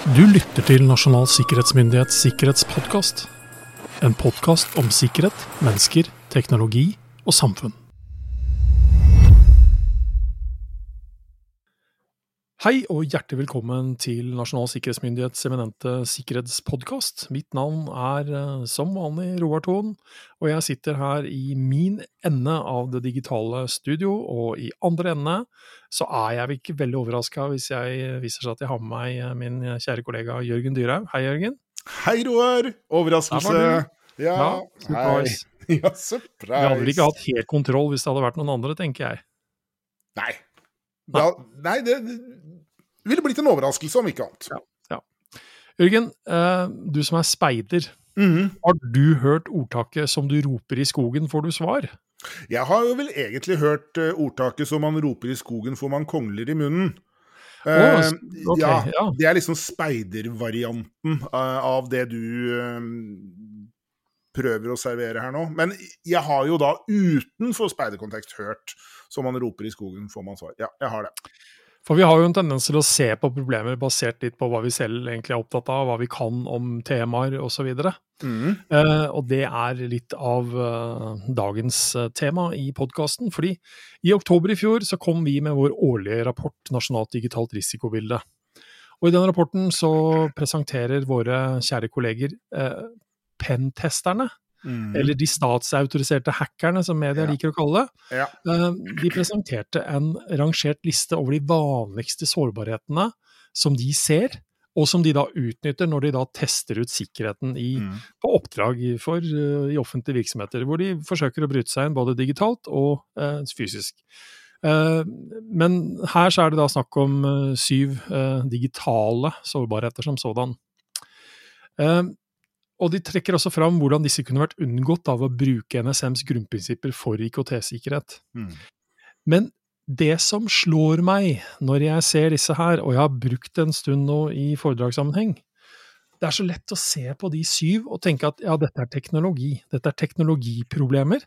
Du lytter til Nasjonal sikkerhetsmyndighets sikkerhetspodkast. En podkast om sikkerhet, mennesker, teknologi og samfunn. Hei og hjertelig velkommen til Nasjonal sikkerhetsmyndighets eminente sikkerhetspodkast. Mitt navn er eh, som vanlig Roar Thon, og jeg sitter her i min ende av det digitale studio, og i andre ende så er jeg ikke veldig overraska hvis jeg viser seg at jeg har med meg eh, min kjære kollega Jørgen Dyrhaug. Hei, Jørgen. Hei, Roar. Overraskelse. Ja, Ja, surprise. hei. Ja, Vi hadde vel ikke hatt helt kontroll hvis det hadde vært noen andre, tenker jeg. Nei. Da, nei, det det ville blitt en overraskelse om ikke annet. Jørgen, eh, du som er speider, Mhm. har du hørt ordtaket 'som du roper i skogen, får du svar'? Jeg har jo vel egentlig hørt eh, ordtaket som man roper i skogen får man kongler i munnen. Oh, okay, ja, ja. Det er liksom speidervarianten av det du prøver å servere her nå. Men jeg har jo da utenfor speiderkontekst hørt 'som man roper i skogen, får man svar'. Ja, jeg har det. For vi har jo en tendens til å se på problemer basert litt på hva vi selv egentlig er opptatt av, hva vi kan om temaer osv. Mm. Eh, og det er litt av eh, dagens eh, tema i podkasten. Fordi i oktober i fjor så kom vi med vår årlige rapport Nasjonalt digitalt risikobilde. Og i den rapporten så presenterer våre kjære kolleger eh, pentesterne, Mhm. eller de statsautoriserte hackerne, som media Ja. liker å kalle det. Ja. Eh, De presenterte en rangert liste over de vanligste sårbarhetene som de ser, og som de da utnytter når de da tester ut sikkerheten i, mm. på oppdrag for, eh, i offentlige virksomheter, hvor de forsøker å bryte seg inn både digitalt og eh, fysisk. Eh, men her så er det da snakk om syv digitale sårbarheter som sådan. Og de trekker også fram hvordan disse kunne vært unngått av å bruke NSMs grunnprinsipper for IKT-sikkerhet. Mm. Men det som slår meg når jeg ser disse her, og jeg har brukt en stund nå i foredragssammenheng, det er så lett å se på de syv og tenke at ja, dette er teknologi. Dette er teknologiproblemer.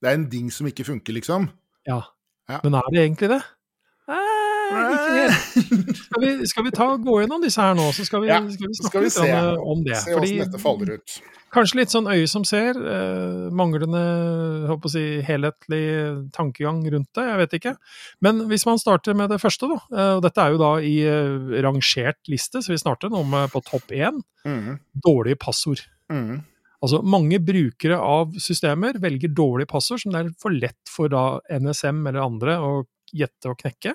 Det er en ding som ikke funker, liksom. Ja. Ja. Men er det egentlig det? Eh. Skal vi, skal vi ta, gå gjennom disse her nå, så skal vi, Ja, skal vi snakke skal vi litt se. om det. Se Fordi, dette faller ut. Kanskje litt sånn øye som ser, eh, manglende håper å si, helhetlig tankegang rundt det, jeg vet ikke. Men hvis man starter med det første, da, eh, og dette er jo da i eh, rangert liste, så vi starter nå med på topp én, Mhm. dårlige passord. Mhm. Altså mange brukere av systemer velger dårlige passord som det er for lett for da NSM eller andre å gjette og knekke.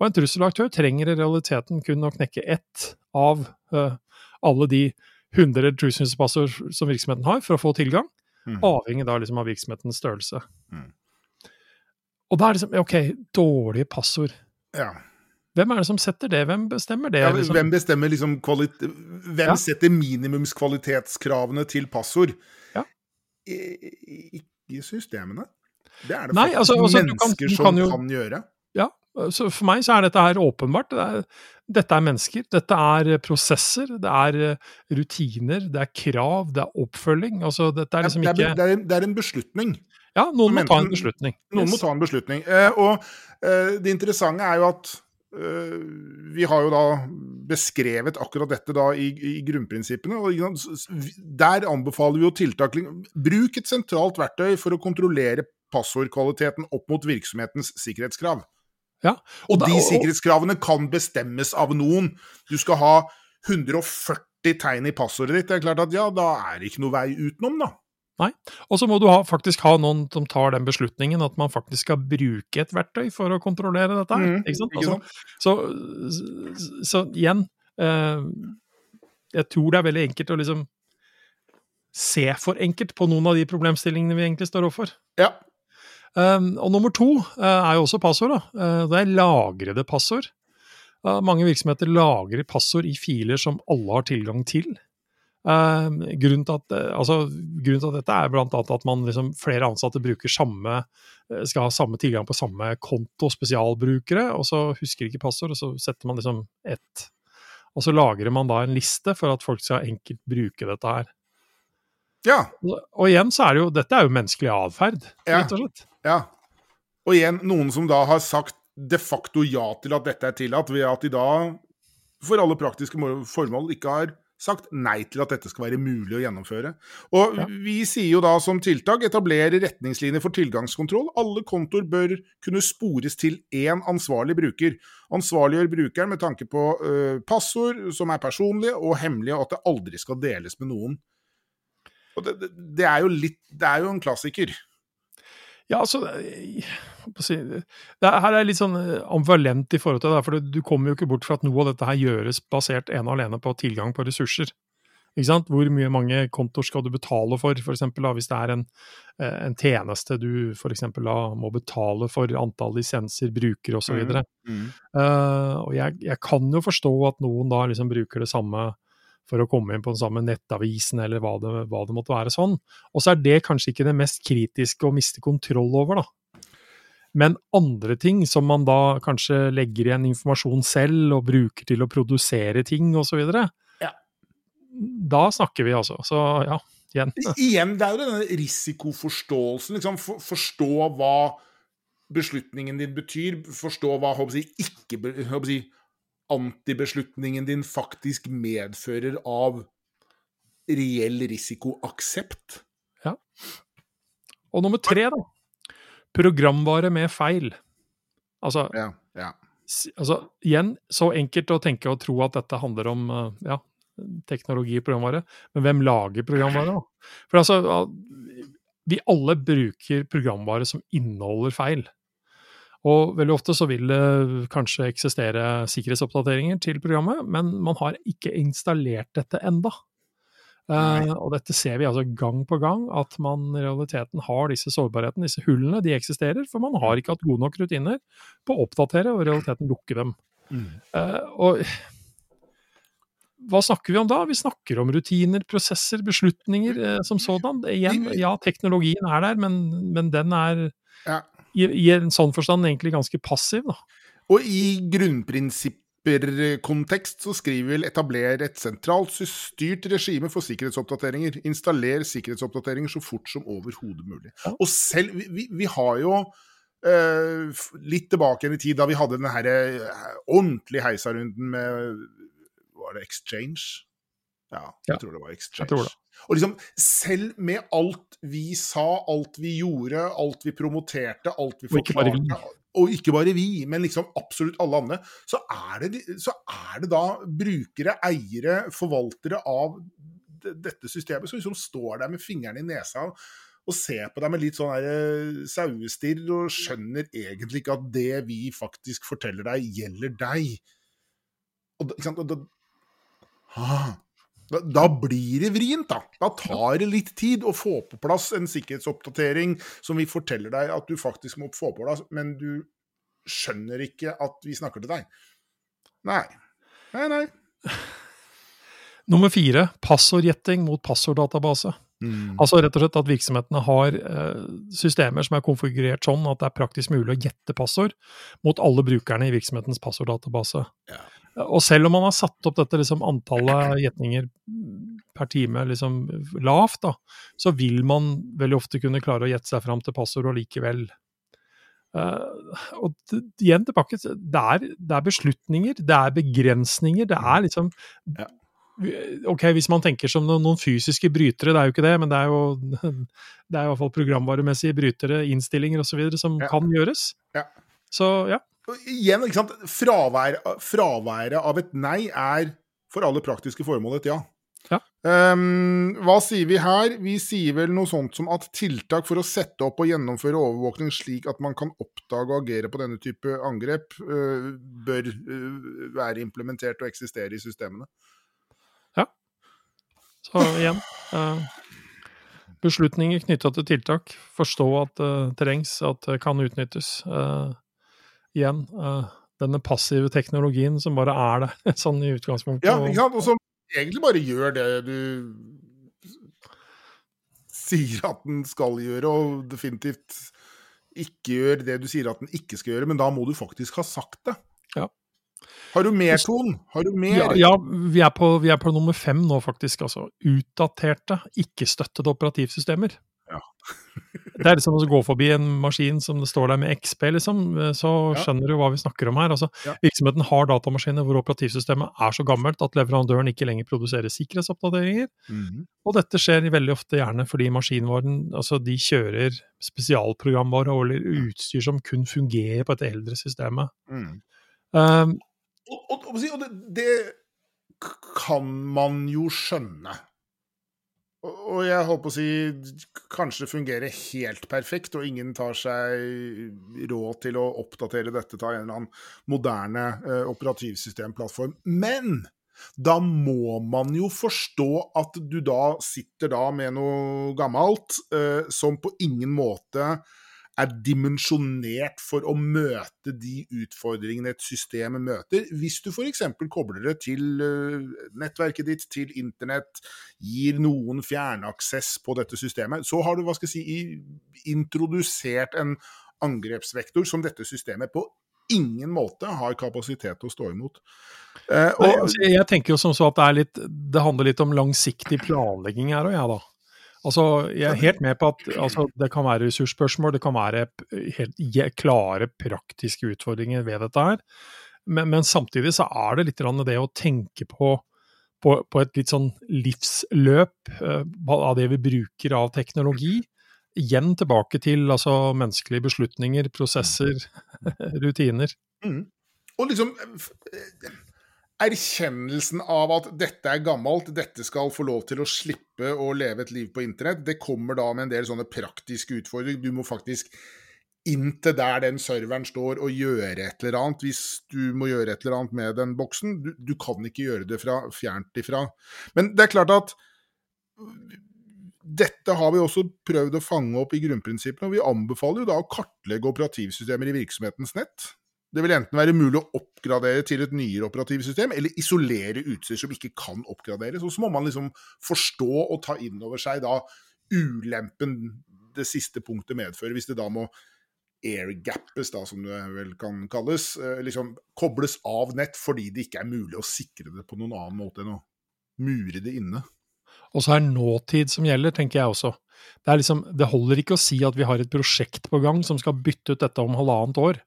Og en trusselaktør trenger i realiteten kun å knekke ett av eh, alle de 100 trusselspassord som virksomheten har for å få tilgang, mm. avhengig da liksom av virksomhetens størrelse. Mm. Og da er det liksom, ok, dårlige passord. Ja. Hvem er det som setter det? Hvem bestemmer det? Ja, liksom? hvem bestemmer liksom. Hvem Ja. setter minimumskvalitetskravene til passord? Ja. I- Ikke systemene. Det er det Nei, faktisk altså- altså, du kan- mennesker du som kan jo- kan gjøre. Så for meg så er dette her åpenbart. Det er, dette er mennesker, dette er prosesser, det er eh, rutiner, det er krav, det er oppfølging. Altså, dette er liksom det, er, ikke det, er, det er en beslutning. Ja, noen må ta en beslutning. Noen må ta en beslutning. Eh, og eh, det interessante er jo at eh, vi har jo da beskrevet akkurat dette da i, i grunnprinsippene. og Der anbefaler vi jo tiltak. Bruk et sentralt verktøy for å kontrollere passordkvaliteten opp mot virksomhetens sikkerhetskrav. Ja, Og da- de sikkerhetskravene kan bestemmes av noen. Du skal ha 140 tegn i passordet ditt. Det er klart at ja, da er det ikke noe vei utenom, da. Og så må du ha, faktisk ha noen som tar den beslutningen, at man faktisk skal bruke et verktøy for å kontrollere dette. Mhm, ikke sant? ikke Altså, så, så, så igjen eh, Jeg tror det er veldig enkelt å liksom se for enkelt på noen av de problemstillingene vi egentlig står overfor. Ja. Um, og nummer to eh, er jo også passord. Da. Eh, det er lagrede passord. Eh, mange virksomheter lagrer passord i filer som alle har tilgang til. Eh, grunnen, til at, altså, grunnen til at dette er annet at man liksom, flere ansatte bruker samme, skal ha samme tilgang på samme konto, spesialbrukere, og så husker ikke passord, og så setter man liksom ett. Og så lagrer man da en liste for at folk skal enkelt bruke dette her. Ja. Og igjen så er det jo, dette er jo menneskelig atferd, Ja. rett og slett. Ja. Og igjen, noen som da har sagt de facto ja til at dette er tillatt, ved at de da for alle praktiske formål ikke har sagt nei til at dette skal være mulig å gjennomføre. Og Ja. vi sier jo da som tiltak etablere retningslinjer for tilgangskontroll. Alle kontoer bør kunne spores til én ansvarlig bruker. Ansvarliggjør brukeren med tanke på ø, passord som er personlige og hemmelige, og at det aldri skal deles med noen. Og det, det, er jo litt Det er jo en klassiker. Ja, altså det er, Her er jeg litt sånn eh, ambivalent i forhold til det, for du kommer jo ikke bort fra at noe av dette her gjøres basert ene og alene på tilgang på ressurser. Hvor mye mange kontoer skal du betale for, for eksempel, da, hvis det er en, eh, en tjeneste du for eksempel, da, må betale for antall lisenser, brukere osv. Mm, Mm. og jeg, jeg kan jo forstå at noen da liksom bruker det samme for å komme inn på den samme nettavisen, eller hva det, hva det måtte være sånn. Og så er det kanskje ikke det mest kritiske å miste kontroll over, da. Men andre ting som man da kanskje legger igjen informasjon selv, og bruker til å produsere ting osv., Ja. da snakker vi altså. Så ja, igjen. Igjen, det er jo denne risikoforståelsen. Liksom, for, forstå hva beslutningen din betyr. Forstå hva håper jeg, ikke håper jeg, antibeslutningen din faktisk medfører av reell risikoaksept. Ja. Og nummer tre, da. Programvare med feil. Altså, Ja, ja. altså, igjen, så enkelt å tenke og tro at dette handler om eh, ja, teknologi i programvare, men hvem lager programvare? da? For altså, vi alle bruker programvare som inneholder feil. Og veldig ofte så vil det kanskje eksistere sikkerhetsoppdateringer til programmet, men man har ikke installert dette enda. Uh, og dette ser vi altså gang på gang, at man i realiteten har disse sårbarhetene, disse hullene, de eksisterer, for man har ikke hatt gode nok rutiner på å oppdatere og i realiteten lukke dem. Eh, og hva snakker vi om da? Vi snakker om rutiner, prosesser, beslutninger uh, som sådan. Igjen, ja, teknologien er der, men, men den er Ja. I, i en sånn forstand egentlig ganske passiv. Da. Og i grunnprinsipperkontekst så skriver vi vel 'etabler et sentralt styrt regime for sikkerhetsoppdateringer'. Installer sikkerhetsoppdateringer så fort som overhodet mulig. Og selv Vi, vi, vi har jo Uh, litt tilbake igjen i tid, da vi hadde den her eh, ordentlige heisarunden med Var det Exchange? Ja, jeg Ja, tror det var Exchange. Og liksom, selv med alt vi sa, alt vi gjorde, alt vi promoterte, alt vi Og ikke forklarte og ikke bare vi, men liksom absolutt alle andre, så er det, så er det da brukere, eiere, forvaltere av dette systemet som liksom står der med fingrene i nesa og ser på deg med litt sånn eh, sauestirr og skjønner egentlig ikke at det vi faktisk forteller deg, gjelder deg. Og, ikke sant? og da, ah, da, da blir det vrient, da. Da tar det litt tid å få på plass en sikkerhetsoppdatering som vi forteller deg at du faktisk må få på plass, men du skjønner ikke at vi snakker til deg. Nei. Nei, nei. Nummer fire, passordgjetting mot passorddatabase. Altså rett og slett at virksomhetene har eh, systemer som er konfigurert sånn at det er praktisk mulig å gjette passord mot alle brukerne i virksomhetens passorddatabase. Ja. Og selv om man har satt opp dette liksom, antallet gjetninger per time liksom, lavt, da, så vil man veldig ofte kunne klare å gjette seg fram til passord og likevel. Eh, og igjen tilbake, til- det er, det er beslutninger, det er begrensninger, det er liksom Ja. Ok, hvis man tenker som noen fysiske brytere, det er jo ikke det, men det er jo det er i hvert fall programvaremessige brytere, innstillinger osv. som Ja. kan gjøres. Ja. Så ja. Igjen, ikke sant. Fravær, fraværet av et nei er for alle praktiske formål et ja. Ja. Um, hva sier vi her? Vi sier vel noe sånt som at tiltak for å sette opp og gjennomføre overvåkning slik at man kan oppdage og agere på denne type angrep, uh, bør uh, være implementert og eksistere i systemene. Ja. Så igjen uh, Beslutninger knytta til tiltak. Forstå at det trengs, at det kan utnyttes. Eh, igjen eh, denne passive teknologien som bare er det, sånn i utgangspunktet. Ja, sant? Og som egentlig bare gjør det du sier at den skal gjøre, og definitivt ikke gjør det du sier at den ikke skal gjøre, men da må du faktisk ha sagt det. Ja. Har du mer, Ton? Har du mer? Ja, ja vi, er på, vi er på nummer fem nå, faktisk. altså. Utdaterte, ikke-støttede operativsystemer. Det er liksom å gå forbi en maskin som det står der med XP, liksom, så Ja. skjønner du hva vi snakker om her. Altså. Virksomheten har datamaskiner hvor operativsystemet er så gammelt at leverandøren ikke lenger produserer sikkerhetsoppdateringer. Mhm. Og dette skjer veldig ofte gjerne fordi maskinvaren altså de kjører spesialprogramvare eller utstyr som kun fungerer på et eldre systemet. Mm. Um, Og, og, og, og det, det kan man jo skjønne. Og, jeg holdt på å si kanskje fungerer helt perfekt, og ingen tar seg råd til å oppdatere dette til en eller annen moderne eh, operativsystemplattform. Men da må man jo forstå at du da sitter da med noe gammelt eh, som på ingen måte er dimensjonert for å møte de utfordringene et system møter, hvis du f.eks. kobler det til eh, nettverket ditt, til internett, gir noen fjernaksess på dette systemet, så har du hva skal jeg si, introdusert en angrepsvektor som dette systemet på ingen måte har kapasitet til å stå imot. Eh, Nei, altså, jeg tenker jo som så at det, er litt, det handler litt om langsiktig planlegging her òg, jeg, da. Altså, jeg er helt med på at altså, det kan være ressursspørsmål, det kan være helt klare praktiske utfordringer ved dette her. Men, men samtidig så er det litt det å tenke på, på, på et litt sånn livsløp eh, av det vi bruker av teknologi. Igjen tilbake til altså, menneskelige beslutninger, prosesser, rutiner. Mm. Og liksom eh, Erkjennelsen av at dette er gammelt, dette skal få lov til å slippe å leve et liv på internett, det kommer da med en del sånne praktiske utfordringer. Du må faktisk inn til der den serveren står og gjøre et eller annet, hvis du må gjøre et eller annet med den boksen. Du, du kan ikke gjøre det fra fjernt ifra. Men det er klart at dette har vi også prøvd å fange opp i grunnprinsippene, og vi anbefaler jo da å kartlegge operativsystemer i virksomhetens nett. Det vil enten være mulig å oppgradere til et nyere operativsystem, eller isolere utstyr som ikke kan oppgraderes. Og så må man liksom forstå og ta inn over seg da ulempen det siste punktet medfører, hvis det da må airgappes, da, som det vel kan kalles. eh, Liksom kobles av nett fordi det ikke er mulig å sikre det på noen annen måte enn å mure det inne. Og så er nåtid som gjelder, tenker jeg også. Det, liksom, det holder ikke å si at vi har et prosjekt på gang som skal bytte ut dette om halvannet år.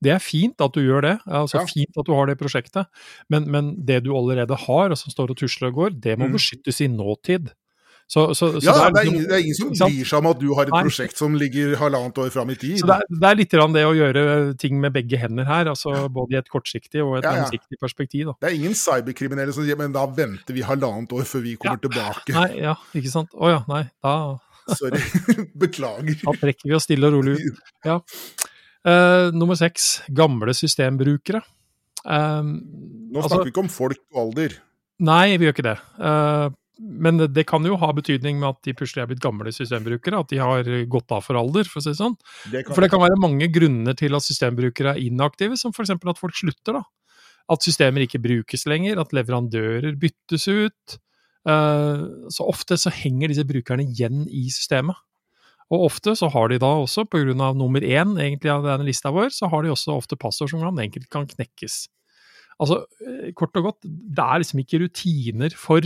Det er fint at du gjør det, altså Ja. fint at du har det prosjektet, men, men det du allerede har, og som står og tusler og går, det må Mm. beskyttes i nåtid. Så, så, så Ja, det er, liksom- ingen, det er ingen som bryr seg om at du har et Nei. prosjekt som ligger halvannet år fram i tid. Så det er, det er litt det å gjøre ting med begge hender her, altså både i et kortsiktig og et Ja, ja. langsiktig perspektiv. Da. Det er ingen cyberkriminelle som sier men da venter vi halvannet år før vi kommer tilbake. Nei, ja, ikke sant. Å ja, nei, da, Sorry. Beklager. da trekker vi oss stille og rolig ut. Ja. Eh, nummer seks, gamle systembrukere. Eh, Nå altså- snakker vi ikke om folk og alder. Nei, vi gjør ikke det. Uh, men det, det kan jo ha betydning med at de plutselig er blitt gamle systembrukere, at de har gått av for alder, for å si det sånn. Det kan, For det kan være mange grunner til at systembrukere er inaktive, som f.eks. at folk slutter. da. At systemer ikke brukes lenger, at leverandører byttes ut. Uh, Så ofte så henger disse brukerne igjen i systemet. Og ofte så har de da også, pga. nummer én egentlig av denne lista vår, så har de også ofte passord som kan, enkelt kan knekkes. Altså, eh, kort og godt, det er liksom ikke rutiner for,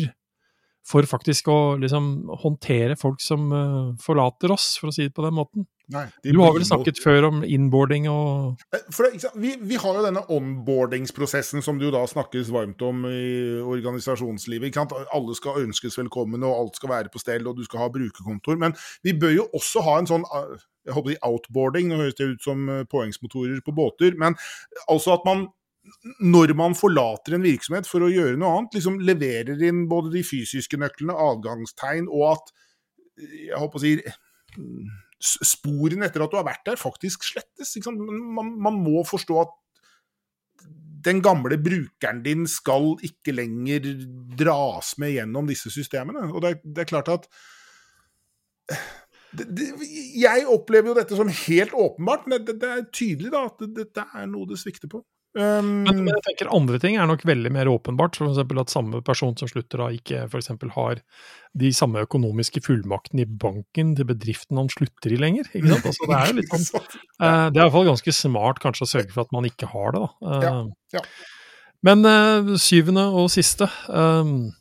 for faktisk å liksom håndtere folk som eh, forlater oss, for å si det på den måten. Nei, Du har vel snakket før om innboarding og Eh, For det, ikke sant, vi, vi har jo denne onboardingsprosessen som det jo da snakkes varmt om i organisasjonslivet. ikke sant? Alle skal ønskes velkommen, og alt skal være på stell, og du skal ha brukerkontor. Men vi bør jo også ha en sånn eh, jeg håper å outboarding, nå høres det ut som eh, påhengsmotorer på båter, men altså at man når man forlater en virksomhet for å gjøre noe annet, liksom leverer inn både de fysiske nøklene, avgangstegn, og at jeg håper å si sporene etter at du har vært der, faktisk slettes. Man, man må forstå at den gamle brukeren din skal ikke lenger dras med gjennom disse systemene. Og det det er klart at det, det, Jeg opplever jo dette som helt åpenbart, men det, er tydelig da at det, dette er noe det svikter på. Um, Men, men jeg tenker andre ting er nok veldig mer åpenbart, f.eks. at samme person som slutter da ikke for eksempel har de samme økonomiske fullmaktene i banken til bedriften han slutter i lenger. ikke sant? Altså, det er jo litt sånn, uh, det er i hvert fall ganske smart kanskje å sørge for at man ikke har det. da. Uh, Ja, ja. Men uh, syvende og siste, um,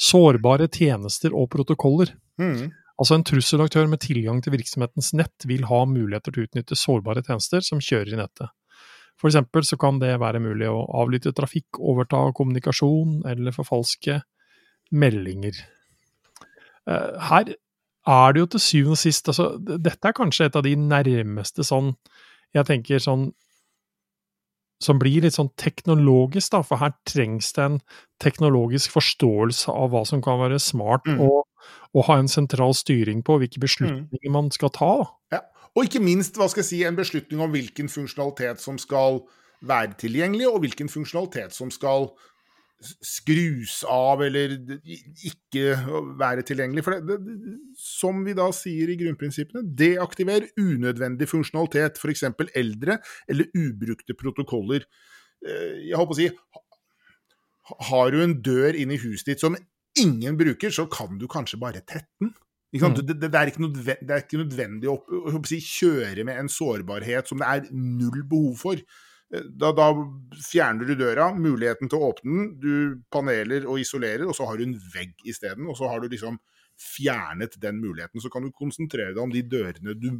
sårbare tjenester og protokoller. Mm. Altså En trusselaktør med tilgang til virksomhetens nett vil ha muligheter til å utnytte sårbare tjenester som kjører i nettet. For eksempel så kan det være mulig å avlytte trafikk, overta kommunikasjon eller forfalske meldinger. Eh, her er det jo til syvende og sist altså, Dette er kanskje et av de nærmeste sånn Jeg tenker sånn som blir litt sånn teknologisk, da, for her trengs det en teknologisk forståelse av hva som kan være smart, mm. og, å ha en sentral styring på hvilke mm. beslutninger mm. man skal ta. Ja. Og ikke minst hva skal jeg si, en beslutning om hvilken funksjonalitet som skal være tilgjengelig, og hvilken funksjonalitet som skal skrus av eller ikke være tilgjengelig. For det, det, som vi da sier i grunnprinsippene, deaktiver unødvendig funksjonalitet, f.eks. eldre eller ubrukte protokoller. Eh, jeg håper å si Har du en dør inn i huset ditt som ingen bruker, så kan du kanskje bare tette den. Mm. Det, det, er det, er ikke nødvendig, å, å si, kjøre med en sårbarhet som det er null behov for. Da, da, fjerner du døra, muligheten til å åpne den, du paneler og isolerer, og så har du en vegg isteden. Og så har du liksom fjernet den muligheten. Så kan du konsentrere deg om de dørene du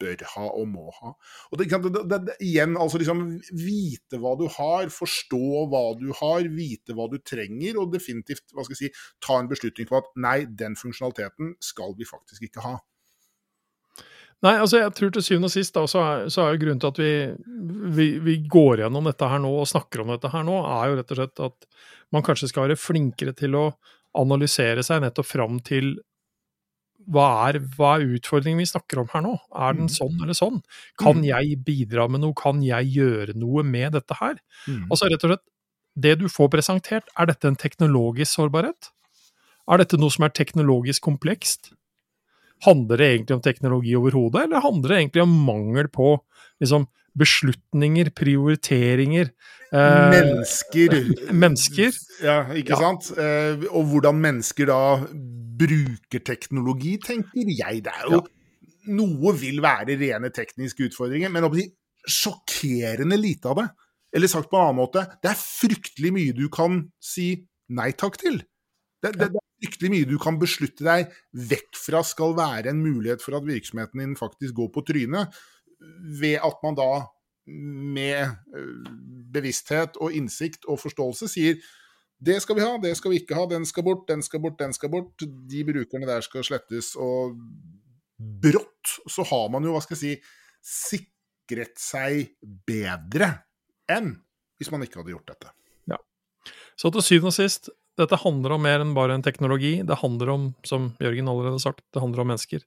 bør ha og må ha. Og det, det, det, igjen, altså liksom vite hva du har, forstå hva du har, vite hva du trenger, og definitivt hva skal jeg si, ta en beslutning på at nei, den funksjonaliteten skal vi faktisk ikke ha. Nei, altså jeg tror til syvende og sist da, så er, så er grunnen til at vi, vi, vi, går gjennom dette her nå og snakker om dette her nå, er jo rett og slett at man kanskje skal være flinkere til å analysere seg nettopp fram til hva er, hva er utfordringen vi snakker om her nå? Er den mm. sånn eller sånn? Kan mm. jeg bidra med noe? Kan jeg gjøre noe med dette her? Mm. Altså rett og slett, det du får presentert, er dette en teknologisk sårbarhet? Er dette noe som er teknologisk komplekst? Handler det egentlig om teknologi overhodet, eller handler det egentlig om mangel på liksom, beslutninger, prioriteringer eh, Mennesker. mennesker. Ja, ikke ja. sant? Eh, og hvordan mennesker da bruker teknologi, tenker jeg. Det er jo ja. Noe vil være rene tekniske utfordringer, men å bli sjokkerende lite av det. Eller sagt på en annen måte, det er fryktelig mye du kan si nei takk til. Det, det, det, fryktelig mye du kan beslutte deg vekk fra skal være en mulighet for at virksomheten din faktisk går på trynet, ved at man da med eh, bevissthet og innsikt og forståelse sier det skal vi ha, det skal vi ikke ha, den skal bort, den skal bort, den skal bort. De brukerne der skal slettes. Og brått så har man jo, hva skal jeg si, sikret seg bedre enn hvis man ikke hadde gjort dette. Ja. Så til syvende og sist, dette handler om mer enn bare en teknologi. Det handler om, som Jørgen allerede har sagt, det handler om mennesker.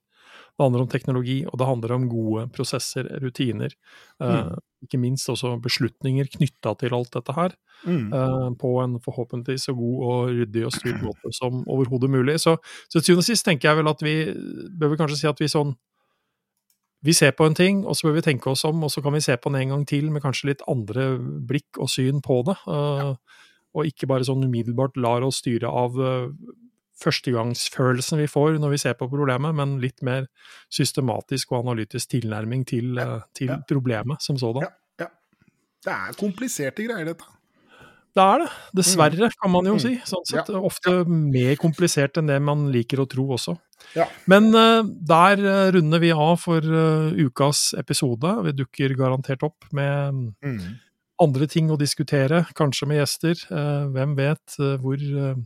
Det handler om teknologi, og det handler om gode prosesser, rutiner. Eh, mm. Uh, ikke minst også beslutninger knytta til alt dette her, mm. uh, på en forhåpentlig så god og ryddig og styrt måte som overhodet mulig. Så, så til syvende og sist tenker jeg vel at vi bør vel kanskje si at vi sånn vi ser på en ting, og så bør vi tenke oss om, og så kan vi se på den en gang til med kanskje litt andre blikk og syn på det. Uh, ja og ikke bare sånn umiddelbart lar oss styre av førstegangsfølelsen vi får når vi ser på problemet, men litt mer systematisk og analytisk tilnærming til, uh, til ja. problemet som sådan. Ja, ja. Det er kompliserte greier, dette. Det er det. Dessverre, kan man jo mm. si. Sånn sett. Ofte mer komplisert enn det man liker å tro også. Ja. Men uh, der runder vi av for ukas episode. Vi dukker garantert opp med mm andre ting å diskutere, kanskje med gjester. Eh, hvem vet eh, hvor eh,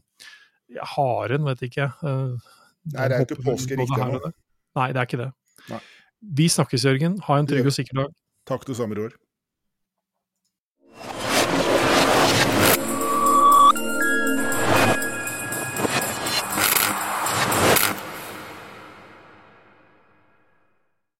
Haren, vet ikke. Nei, det er ikke påske riktig ennå. Nei, det er ikke det. Nei. Vi snakkes, Jørgen. Ha en trygg og sikker dag. Takk det samme, Roar.